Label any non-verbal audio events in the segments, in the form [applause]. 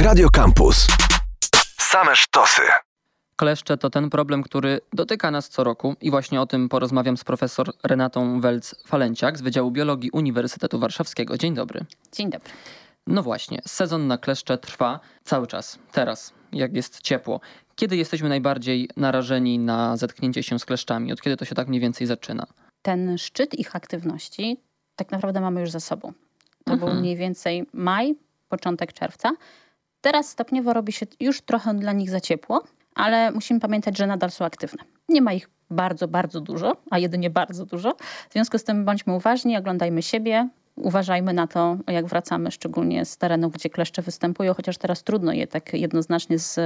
Radio Campus. Same sztosy. Kleszcze to ten problem, który dotyka nas co roku i właśnie o tym porozmawiam z profesor Renatą Welc-Falenciak z Wydziału Biologii Uniwersytetu Warszawskiego. Dzień dobry. Dzień dobry. No właśnie, sezon na kleszcze trwa cały czas, teraz, jak jest ciepło. Kiedy jesteśmy najbardziej narażeni na zetknięcie się z kleszczami? Od kiedy to się tak mniej więcej zaczyna? Ten szczyt ich aktywności tak naprawdę mamy już za sobą. To Mhm. był mniej więcej maj, początek czerwca. Teraz stopniowo robi się już trochę dla nich za ciepło, ale musimy pamiętać, że nadal są aktywne. Nie ma ich bardzo, bardzo dużo, a jedynie bardzo dużo. W związku z tym bądźmy uważni, oglądajmy siebie, uważajmy na to, jak wracamy, szczególnie z terenów, gdzie kleszcze występują, chociaż teraz trudno je tak jednoznacznie z,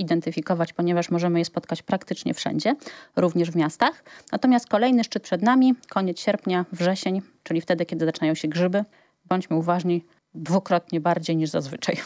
zidentyfikować, ponieważ możemy je spotkać praktycznie wszędzie, również w miastach. Natomiast kolejny szczyt przed nami, koniec sierpnia, wrzesień, czyli wtedy, kiedy zaczynają się grzyby. Bądźmy uważni dwukrotnie bardziej niż zazwyczaj.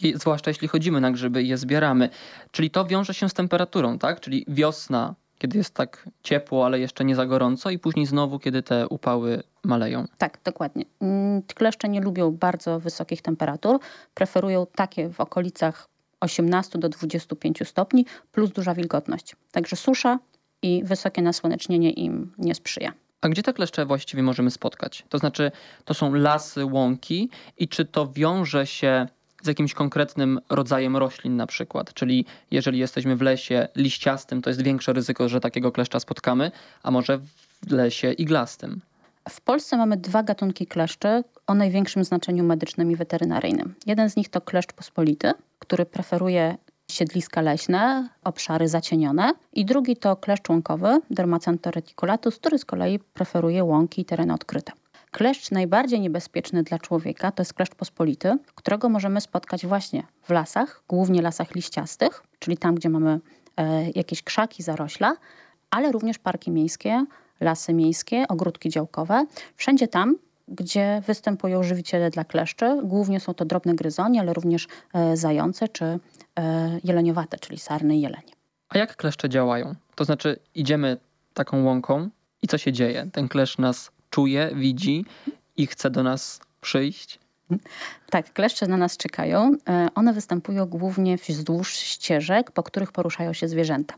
I zwłaszcza jeśli chodzimy na grzyby i je zbieramy. Czyli to wiąże się z temperaturą, tak? Czyli wiosna, kiedy jest tak ciepło, ale jeszcze nie za gorąco i później znowu, kiedy te upały maleją. Tak, dokładnie. Mm, Kleszcze nie lubią bardzo wysokich temperatur. Preferują takie w okolicach 18 do 25 stopni plus duża wilgotność. Także susza i wysokie nasłonecznienie im nie sprzyja. A gdzie te kleszcze właściwie możemy spotkać? To znaczy, to są lasy, łąki i czy to wiąże się z jakimś konkretnym rodzajem roślin na przykład? Czyli jeżeli jesteśmy w lesie liściastym, to jest większe ryzyko, że takiego kleszcza spotkamy, a może w lesie iglastym. W Polsce mamy dwa gatunki kleszczy o największym znaczeniu medycznym i weterynaryjnym. Jeden z nich to kleszcz pospolity, który preferuje siedliska leśne, obszary zacienione. I drugi to kleszcz łąkowy, Dermacentor reticulatus, który z kolei preferuje łąki i tereny odkryte. Kleszcz najbardziej niebezpieczny dla człowieka to jest kleszcz pospolity, którego możemy spotkać właśnie w lasach, głównie lasach liściastych, czyli tam, gdzie mamy e, jakieś krzaki, zarośla, ale również parki miejskie, lasy miejskie, ogródki działkowe. Wszędzie tam, gdzie występują żywiciele dla kleszczy. Głównie są to drobne gryzonie, ale również e, zające czy e, jeleniowate, czyli sarny i jelenie. A jak kleszcze działają? To znaczy, idziemy taką łąką i co się dzieje? Ten kleszcz nas czuje, widzi i chce do nas przyjść? Tak, kleszcze na nas czekają. E, One występują głównie wzdłuż ścieżek, po których poruszają się zwierzęta.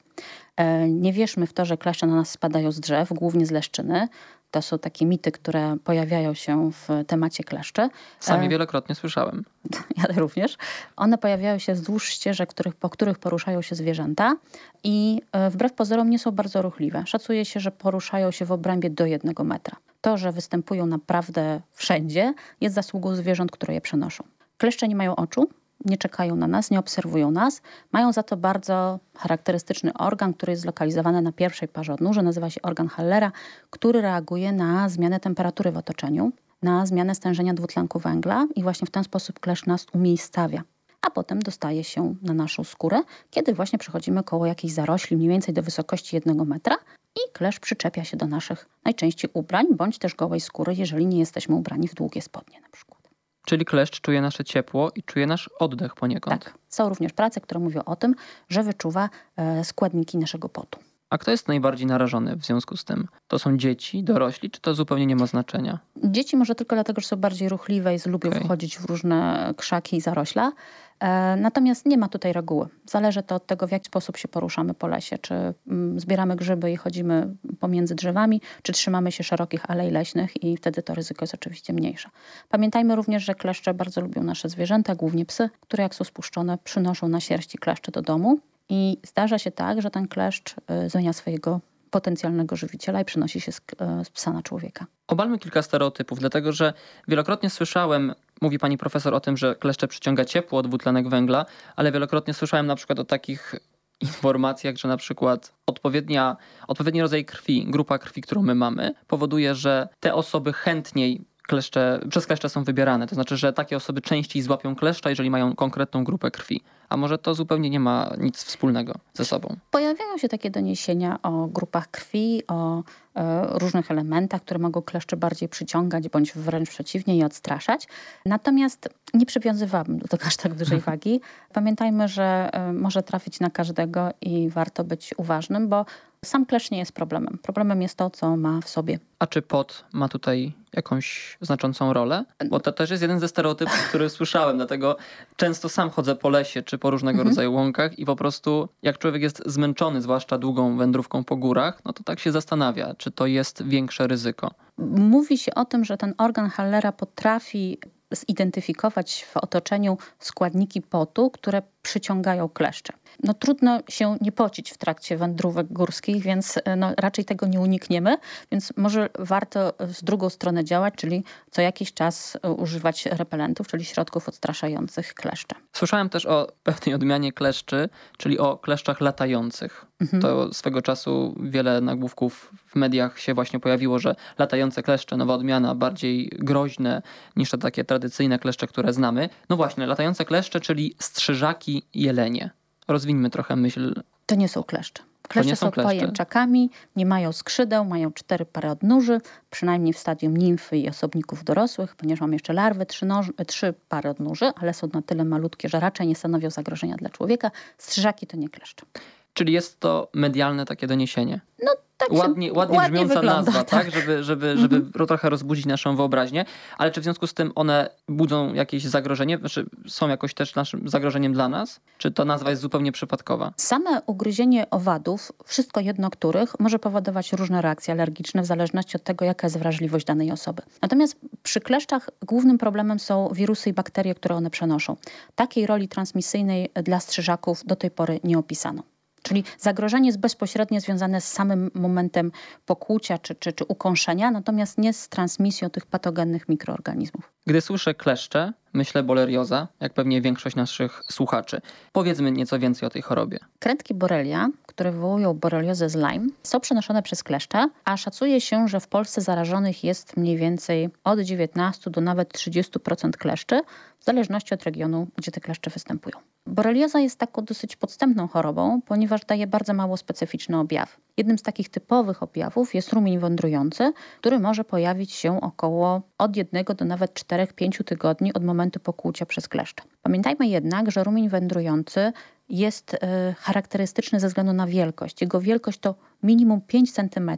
E, Nie wierzmy w to, że kleszcze na nas spadają z drzew, głównie z leszczyny. To są takie mity, które pojawiają się w temacie kleszcze. Sami E, wielokrotnie słyszałem. [laughs] ja również. One pojawiają się wzdłuż ścieżek, których, po których poruszają się zwierzęta i wbrew pozorom nie są bardzo ruchliwe. Szacuje się, że poruszają się w obrębie do jednego metra. To, że występują naprawdę wszędzie, jest zasługą zwierząt, które je przenoszą. Kleszcze nie mają oczu, nie czekają na nas, nie obserwują nas. Mają za to bardzo charakterystyczny organ, który jest zlokalizowany na pierwszej parze odnóży, nazywa się organ Hallera, który reaguje na zmianę temperatury w otoczeniu, na zmianę stężenia dwutlenku węgla i właśnie w ten sposób klesz nas umiejscawia. A potem dostaje się na naszą skórę, kiedy właśnie przechodzimy koło jakiejś zarośli, mniej więcej do wysokości jednego metra i klesz przyczepia się do naszych najczęściej ubrań, bądź też gołej skóry, jeżeli nie jesteśmy ubrani w długie spodnie na przykład. Czyli kleszcz czuje nasze ciepło i czuje nasz oddech poniekąd. Tak. Są również prace, które mówią o tym, że wyczuwa e, składniki naszego potu. A kto jest najbardziej narażony w związku z tym? To są dzieci, dorośli, czy to zupełnie nie ma znaczenia? Dzieci może tylko dlatego, że są bardziej ruchliwe i lubią Okej. wchodzić w różne krzaki i zarośla. E, natomiast nie ma tutaj reguły. Zależy to od tego, w jaki sposób się poruszamy po lesie. Czy mm, zbieramy grzyby i chodzimy pomiędzy drzewami, czy trzymamy się szerokich alei leśnych i wtedy to ryzyko jest oczywiście mniejsze. Pamiętajmy również, że kleszcze bardzo lubią nasze zwierzęta, głównie psy, które jak są spuszczone, przynoszą na sierści kleszcze do domu. I zdarza się tak, że ten kleszcz y, zmienia swojego potencjalnego żywiciela i przenosi się z, e, z psa na człowieka. Obalmy kilka stereotypów, dlatego że wielokrotnie słyszałem, mówi pani profesor o tym, że kleszcze przyciąga ciepło, dwutlenek węgla, ale wielokrotnie słyszałem na przykład o takich [laughs] informacjach, że na przykład odpowiednia, odpowiedni rodzaj krwi, grupa krwi, którą my mamy, powoduje, że te osoby chętniej kleszcze, przez kleszcze są wybierane. To znaczy, że takie osoby częściej złapią kleszcza, jeżeli mają konkretną grupę krwi. A może to zupełnie nie ma nic wspólnego ze sobą. Pojawiają się takie doniesienia o grupach krwi, o e, różnych elementach, które mogą kleszcze bardziej przyciągać, bądź wręcz przeciwnie, je odstraszać. Natomiast nie przywiązywałabym do tego aż tak dużej [laughs] wagi. Pamiętajmy, że e, może trafić na każdego i warto być uważnym, bo Sam klesz nie jest problemem. Problemem jest to, co ma w sobie. A czy pot ma tutaj jakąś znaczącą rolę? Bo to też jest jeden ze stereotypów, [laughs] który słyszałem, dlatego często sam chodzę po lesie czy po różnego mhm. rodzaju łąkach i po prostu jak człowiek jest zmęczony, zwłaszcza długą wędrówką po górach, no to tak się zastanawia, czy to jest większe ryzyko. Mówi się o tym, że ten organ Hallera potrafi zidentyfikować w otoczeniu składniki potu, które przyciągają kleszcze. No, trudno się nie pocić w trakcie wędrówek górskich, więc e, no, raczej tego nie unikniemy, więc może warto z drugą stronę działać, czyli co jakiś czas e, używać repelentów, czyli środków odstraszających kleszcze. Słyszałem też o pewnej odmianie kleszczy, czyli o kleszczach latających. Mhm. To swego czasu wiele nagłówków w mediach się właśnie pojawiło, że latające kleszcze, nowa odmiana, bardziej groźne niż te takie tradycyjne kleszcze, które znamy. No właśnie, latające kleszcze, czyli strzyżaki jelenie. Rozwińmy trochę myśl. To nie są kleszcze. Kleszcze są, są pajęczakami, nie mają skrzydeł, mają cztery pary odnóży, przynajmniej w stadium nimfy i osobników dorosłych, ponieważ mam jeszcze larwy, trzy, noż, trzy pary odnóży, ale są na tyle malutkie, że raczej nie stanowią zagrożenia dla człowieka. Strzyżaki to nie kleszcze. Czyli jest to medialne takie doniesienie. No tak ładnie, ładnie, ładnie brzmiąca wygląda, nazwa, tak? tak? Żeby, żeby, żeby mhm. trochę rozbudzić naszą wyobraźnię. Ale czy w związku z tym one budzą jakieś zagrożenie? Znaczy są jakoś też naszym zagrożeniem dla nas? Czy to nazwa jest zupełnie przypadkowa? Same ugryzienie owadów, wszystko jedno których, może powodować różne reakcje alergiczne w zależności od tego, jaka jest wrażliwość danej osoby. Natomiast przy kleszczach głównym problemem są wirusy i bakterie, które one przenoszą. Takiej roli transmisyjnej dla strzyżaków do tej pory nie opisano. Czyli zagrożenie jest bezpośrednio związane z samym momentem pokłucia czy, czy, czy ukąszenia, natomiast nie z transmisją tych patogennych mikroorganizmów. Gdy słyszę kleszcze, myślę bolerioza, jak pewnie większość naszych słuchaczy. Powiedzmy nieco więcej o tej chorobie. Krętki borelia, które wywołują boreliozę z Lyme, są przenoszone przez kleszcze, a szacuje się, że w Polsce zarażonych jest mniej więcej od 19 do nawet 30% kleszczy, w zależności od regionu, gdzie te kleszcze występują. Borelioza jest taką dosyć podstępną chorobą, ponieważ daje bardzo mało specyficzny objaw. Jednym z takich typowych objawów jest rumień wędrujący, który może pojawić się około od jednego do nawet 4-5 tygodni od momentu pokłucia przez kleszcze. Pamiętajmy jednak, że rumień wędrujący jest e, charakterystyczny ze względu na wielkość. Jego wielkość to minimum 5 cm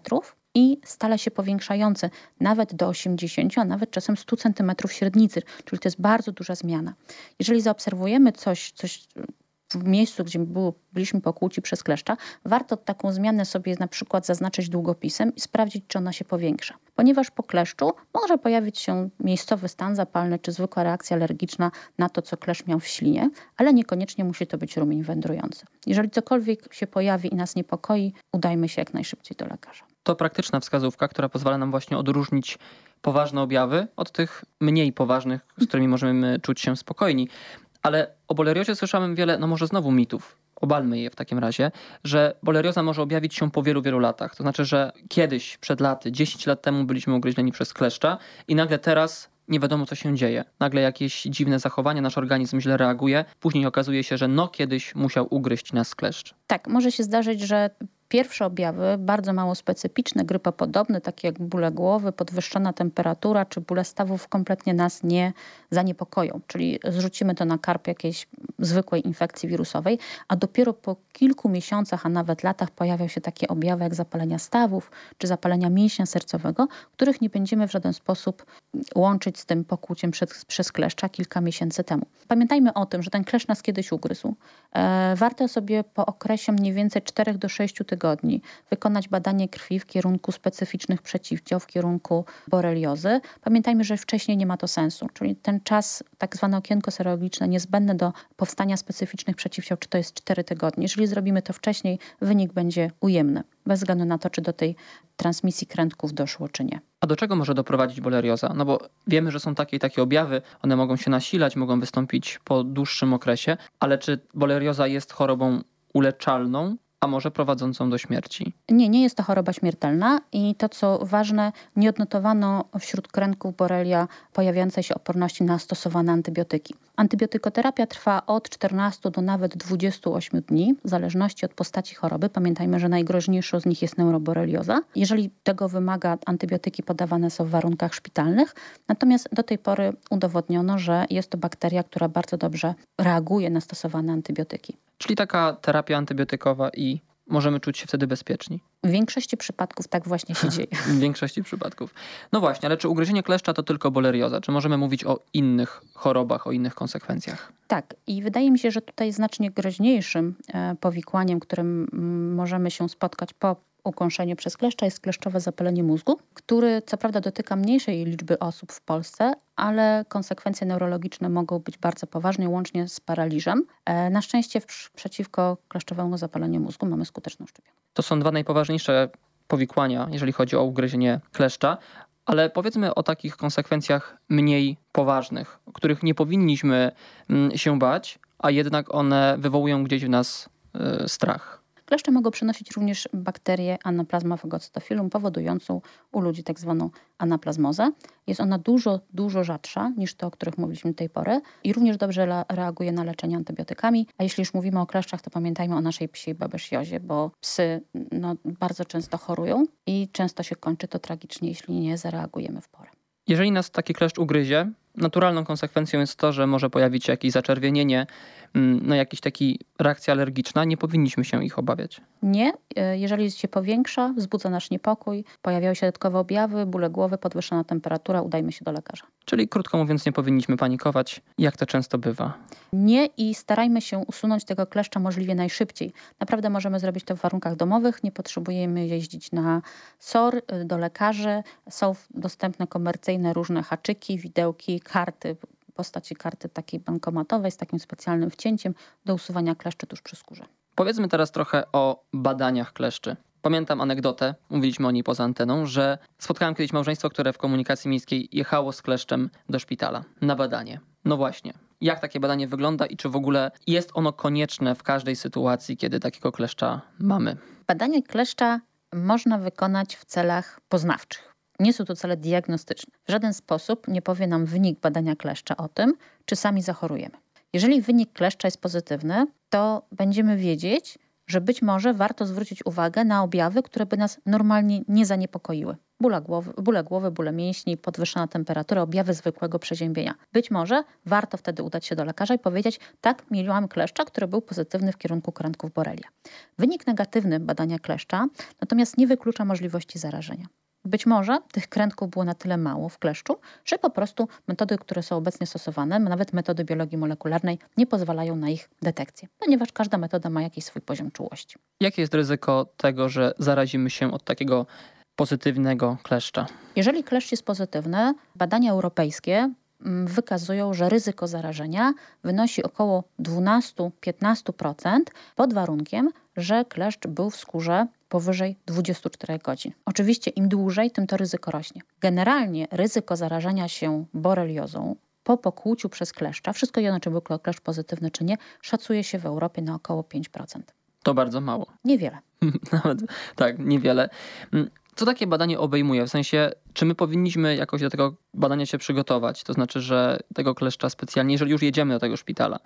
i stale się powiększający nawet do 80, a nawet czasem 100 cm średnicy, czyli to jest bardzo duża zmiana. Jeżeli zaobserwujemy coś, coś w miejscu, gdzie było, byliśmy pokłóci przez kleszcza, warto taką zmianę sobie na przykład zaznaczyć długopisem i sprawdzić, czy ona się powiększa. Ponieważ po kleszczu może pojawić się miejscowy stan zapalny czy zwykła reakcja alergiczna na to, co kleszcz miał w ślinie, ale niekoniecznie musi to być rumień wędrujący. Jeżeli cokolwiek się pojawi i nas niepokoi, udajmy się jak najszybciej do lekarza. To praktyczna wskazówka, która pozwala nam właśnie odróżnić poważne objawy od tych mniej poważnych, z którymi możemy czuć się spokojni. Ale o boleriozie słyszałem wiele, no może znowu mitów. Obalmy je w takim razie, że bolerioza może objawić się po wielu, wielu latach. To znaczy, że kiedyś, przed laty, 10 lat temu byliśmy ugryźleni przez kleszcza i nagle teraz nie wiadomo, co się dzieje. Nagle jakieś dziwne zachowanie, nasz organizm źle reaguje. Później okazuje się, że no kiedyś musiał ugryźć nas kleszcz. Tak, może się zdarzyć, że Pierwsze objawy, bardzo mało specyficzne, grypopodobne, takie jak bóle głowy, podwyższona temperatura czy bóle stawów kompletnie nas nie zaniepokoją. Czyli zrzucimy to na karp jakiejś zwykłej infekcji wirusowej, a dopiero po kilku miesiącach, a nawet latach pojawiają się takie objawy jak zapalenia stawów czy zapalenia mięśnia sercowego, których nie będziemy w żaden sposób łączyć z tym pokłuciem przez, przez kleszcza kilka miesięcy temu. Pamiętajmy o tym, że ten kleszcz nas kiedyś ugryzł. E, warto sobie po okresie mniej więcej 4 do 6 tygodni tygodni wykonać badanie krwi w kierunku specyficznych przeciwciał, w kierunku boreliozy. Pamiętajmy, że wcześniej nie ma to sensu, czyli ten czas, tak zwane okienko serologiczne niezbędne do powstania specyficznych przeciwciał, czy to jest 4 tygodnie. Jeżeli zrobimy to wcześniej, wynik będzie ujemny, bez względu na to, czy do tej transmisji krętków doszło, czy nie. A do czego może doprowadzić bolerioza? No bo wiemy, że są takie i takie objawy, one mogą się nasilać, mogą wystąpić po dłuższym okresie, ale czy bolerioza jest chorobą uleczalną, a może prowadzącą do śmierci? Nie, nie jest to choroba śmiertelna i to co ważne, nie odnotowano wśród kręgów borelia pojawiającej się oporności na stosowane antybiotyki. Antybiotykoterapia trwa od 14 do nawet 28 dni, w zależności od postaci choroby. Pamiętajmy, że najgroźniejszą z nich jest neuroborelioza. Jeżeli tego wymaga, antybiotyki podawane są w warunkach szpitalnych. Natomiast do tej pory udowodniono, że jest to bakteria, która bardzo dobrze reaguje na stosowane antybiotyki. Czyli taka terapia antybiotykowa i możemy czuć się wtedy bezpieczni. W większości przypadków tak właśnie się dzieje. [laughs] W większości przypadków. No właśnie, ale czy ugryzienie kleszcza to tylko bolerioza? Czy możemy mówić o innych chorobach, o innych konsekwencjach? Tak, i wydaje mi się, że tutaj znacznie groźniejszym e, powikłaniem, którym mm, możemy się spotkać po ukąszeniu przez kleszcza jest kleszczowe zapalenie mózgu, który co prawda dotyka mniejszej liczby osób w Polsce, ale konsekwencje neurologiczne mogą być bardzo poważne, łącznie z paraliżem. E, na szczęście przeciwko kleszczowemu zapaleniu mózgu mamy skuteczną szczepionkę. To są dwa najpoważniejsze powikłania, jeżeli chodzi o ugryzienie kleszcza, ale powiedzmy o takich konsekwencjach mniej poważnych, których nie powinniśmy mm, się bać, a jednak one wywołują gdzieś w nas e, strach. Kleszcze mogą przynosić również bakterię Anaplasma fagocytofilum, powodującą u ludzi tak zwaną anaplazmozę. Jest ona dużo, dużo rzadsza niż te, o których mówiliśmy do tej pory i również dobrze reaguje na leczenie antybiotykami. A jeśli już mówimy o kleszczach, to pamiętajmy o naszej psiej babesjozie, bo psy no, bardzo często chorują i często się kończy to tragicznie, jeśli nie zareagujemy w porę. Jeżeli nas taki kleszcz ugryzie, naturalną konsekwencją jest to, że może pojawić się jakieś zaczerwienienie, mm, no jakaś taki reakcja alergiczna. Nie powinniśmy się ich obawiać. Nie. E, jeżeli się powiększa, wzbudza nasz niepokój, pojawiają się dodatkowe objawy, bóle głowy, podwyższona temperatura, udajmy się do lekarza. Czyli krótko mówiąc, nie powinniśmy panikować, jak to często bywa. Nie i starajmy się usunąć tego kleszcza możliwie najszybciej. Naprawdę możemy zrobić to w warunkach domowych, nie potrzebujemy jeździć na SOR, y, do lekarzy. Są dostępne komercyjne różne haczyki, widełki, karty, postaci karty takiej bankomatowej z takim specjalnym wcięciem do usuwania kleszczy tuż przy skórze. Powiedzmy teraz trochę o badaniach kleszczy. Pamiętam anegdotę, mówiliśmy o niej poza anteną, że spotkałem kiedyś małżeństwo, które w komunikacji miejskiej jechało z kleszczem do szpitala na badanie. No właśnie. Jak takie badanie wygląda i czy w ogóle jest ono konieczne w każdej sytuacji, kiedy takiego kleszcza mamy? Badanie kleszcza można wykonać w celach poznawczych. Nie są to cele diagnostyczne. W żaden sposób nie powie nam wynik badania kleszcza o tym, czy sami zachorujemy. Jeżeli wynik kleszcza jest pozytywny, to będziemy wiedzieć, że być może warto zwrócić uwagę na objawy, które by nas normalnie nie zaniepokoiły. Bóle głowy, bóle, głowy, bóle mięśni, podwyższona temperatura, objawy zwykłego przeziębienia. Być może warto wtedy udać się do lekarza i powiedzieć, tak, mieliłam kleszcza, który był pozytywny w kierunku krętków borelia. Wynik negatywny badania kleszcza natomiast nie wyklucza możliwości zarażenia. Być może tych krętków było na tyle mało w kleszczu, że po prostu metody, które są obecnie stosowane, nawet metody biologii molekularnej, nie pozwalają na ich detekcję, ponieważ każda metoda ma jakiś swój poziom czułości. Jakie jest ryzyko tego, że zarazimy się od takiego pozytywnego kleszcza? Jeżeli kleszcz jest pozytywny, badania europejskie wykazują, że ryzyko zarażenia wynosi około 12-15% pod warunkiem, że kleszcz był w skórze powyżej 24 godzin. Oczywiście im dłużej, tym to ryzyko rośnie. Generalnie ryzyko zarażenia się boreliozą po pokłuciu przez kleszcza, wszystko jedno czy był kleszcz pozytywny czy nie, szacuje się w Europie na około 5%. To bardzo mało. Niewiele. [laughs] Nawet tak, niewiele. Mm, co takie badanie obejmuje? W sensie, czy my powinniśmy jakoś do tego badania się przygotować? To znaczy, że tego kleszcza specjalnie, jeżeli już jedziemy do tego szpitala,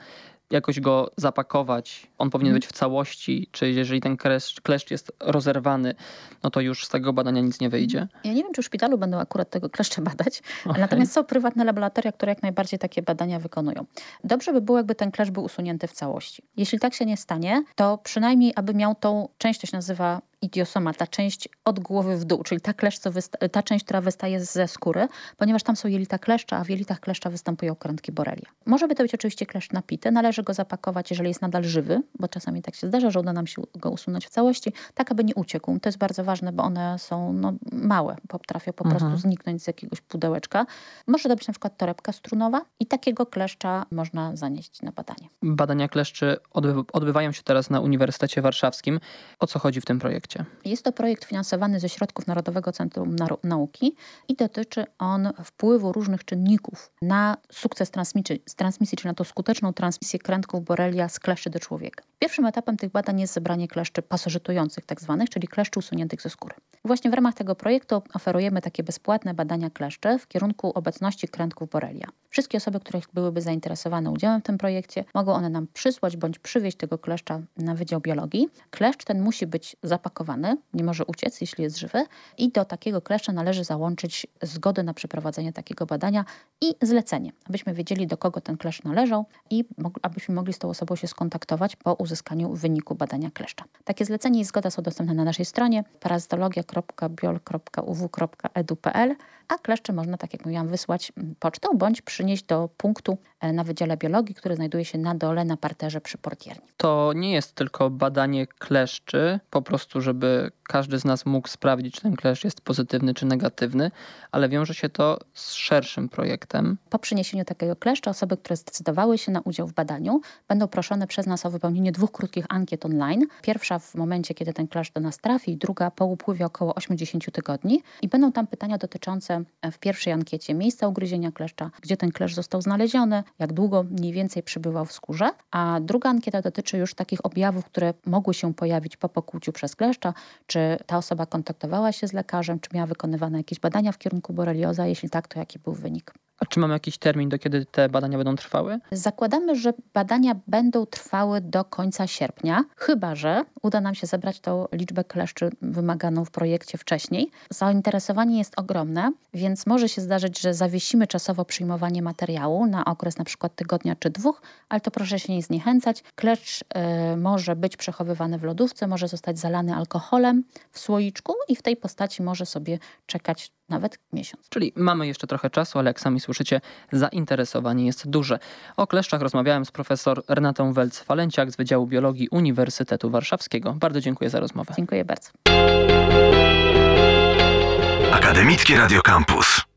jakoś go zapakować, on powinien hmm. być w całości, czy jeżeli ten kleszcz, kleszcz jest rozerwany, no to już z tego badania nic nie wyjdzie? Ja nie wiem, czy w szpitalu będą akurat tego kleszcza badać, [laughs] okay. natomiast są prywatne laboratoria, które jak najbardziej takie badania wykonują. Dobrze by było, jakby ten kleszcz był usunięty w całości. Jeśli tak się nie stanie, to przynajmniej, aby miał tą część, to się nazywa idiosoma, ta część od głowy w dół, czyli ta, co ta część, która wystaje ze skóry, ponieważ tam są jelita kleszcza, a w jelitach kleszcza występują krętki borelia. Może by to być oczywiście kleszcz napity, należy go zapakować, jeżeli jest nadal żywy, bo czasami tak się zdarza, że uda nam się go usunąć w całości, tak aby nie uciekł. To jest bardzo ważne, bo one są no, małe, potrafią po prostu mhm. zniknąć z jakiegoś pudełeczka. Może to być na przykład torebka strunowa i takiego kleszcza można zanieść na badanie. Badania kleszczy odbywają się teraz na Uniwersytecie Warszawskim. O co chodzi w tym projekcie? projekcie? Jest to projekt finansowany ze środków Narodowego Centrum Nauki i dotyczy on wpływu różnych czynników na sukces transmisji, transmisji czyli na tą skuteczną transmisję krętków borelia z kleszczy do człowieka. Pierwszym etapem tych badań jest zebranie kleszczy pasożytujących, tak zwanych, czyli kleszczy usuniętych ze skóry. Właśnie w ramach tego projektu oferujemy takie bezpłatne badania kleszczy w kierunku obecności krętków borelia. Wszystkie osoby, które byłyby zainteresowane udziałem w tym projekcie, mogą one nam przysłać bądź przywieźć tego kleszcza na Wydział Biologii. Kleszcz ten musi być zapakowany nie może uciec, jeśli jest żywy i do takiego kleszcza należy załączyć zgodę na przeprowadzenie takiego badania i zlecenie, abyśmy wiedzieli, do kogo ten kleszcz należał i abyśmy mogli z tą osobą się skontaktować po uzyskaniu wyniku badania kleszcza. Takie zlecenie i zgoda są dostępne na naszej stronie parazitologia.biol.uw.edu.pl, a kleszcze można, tak jak mówiłam, wysłać pocztą bądź przynieść do punktu na Wydziale Biologii, który znajduje się na dole na parterze przy portierni. To nie jest tylko badanie kleszczy, po prostu, żeby każdy z nas mógł sprawdzić, czy ten kleszcz jest pozytywny czy negatywny, ale wiąże się to z szerszym projektem. Po przyniesieniu takiego kleszcza osoby, które zdecydowały się na udział w badaniu, będą proszone przez nas o wypełnienie dwóch krótkich ankiet online. Pierwsza w momencie, kiedy ten kleszcz do nas trafi, druga po upływie około 80 tygodni i będą tam pytania dotyczące w pierwszej ankiecie miejsca ugryzienia kleszcza, gdzie ten kleszcz został znaleziony, jak długo mniej więcej przybywał w skórze, a druga ankieta dotyczy już takich objawów, które mogły się pojawić po pokłuciu przez kleszcza, czy ta osoba kontaktowała się z lekarzem, czy miała wykonywane jakieś badania w kierunku borelioza, jeśli tak, to jaki był wynik. A czy mamy jakiś termin, do kiedy te badania będą trwały? Zakładamy, że badania będą trwały do końca sierpnia, chyba że uda nam się zebrać tą liczbę kleszczy wymaganą w projekcie wcześniej. Zainteresowanie jest ogromne, więc może się zdarzyć, że zawiesimy czasowo przyjmowanie materiału na okres na przykład tygodnia czy dwóch, ale to proszę się nie zniechęcać. Kleszcz y, może być przechowywany w lodówce, może zostać zalany alkoholem w słoiczku i w tej postaci może sobie czekać nawet miesiąc. Czyli mamy jeszcze trochę czasu, ale jak sami słyszycie, zainteresowanie jest duże. O kleszczach rozmawiałem z profesor Renatą Welc-Falenciak z Wydziału Biologii Uniwersytetu Warszawskiego. Bardzo dziękuję za rozmowę. Dziękuję bardzo. Akademickie Radio Campus.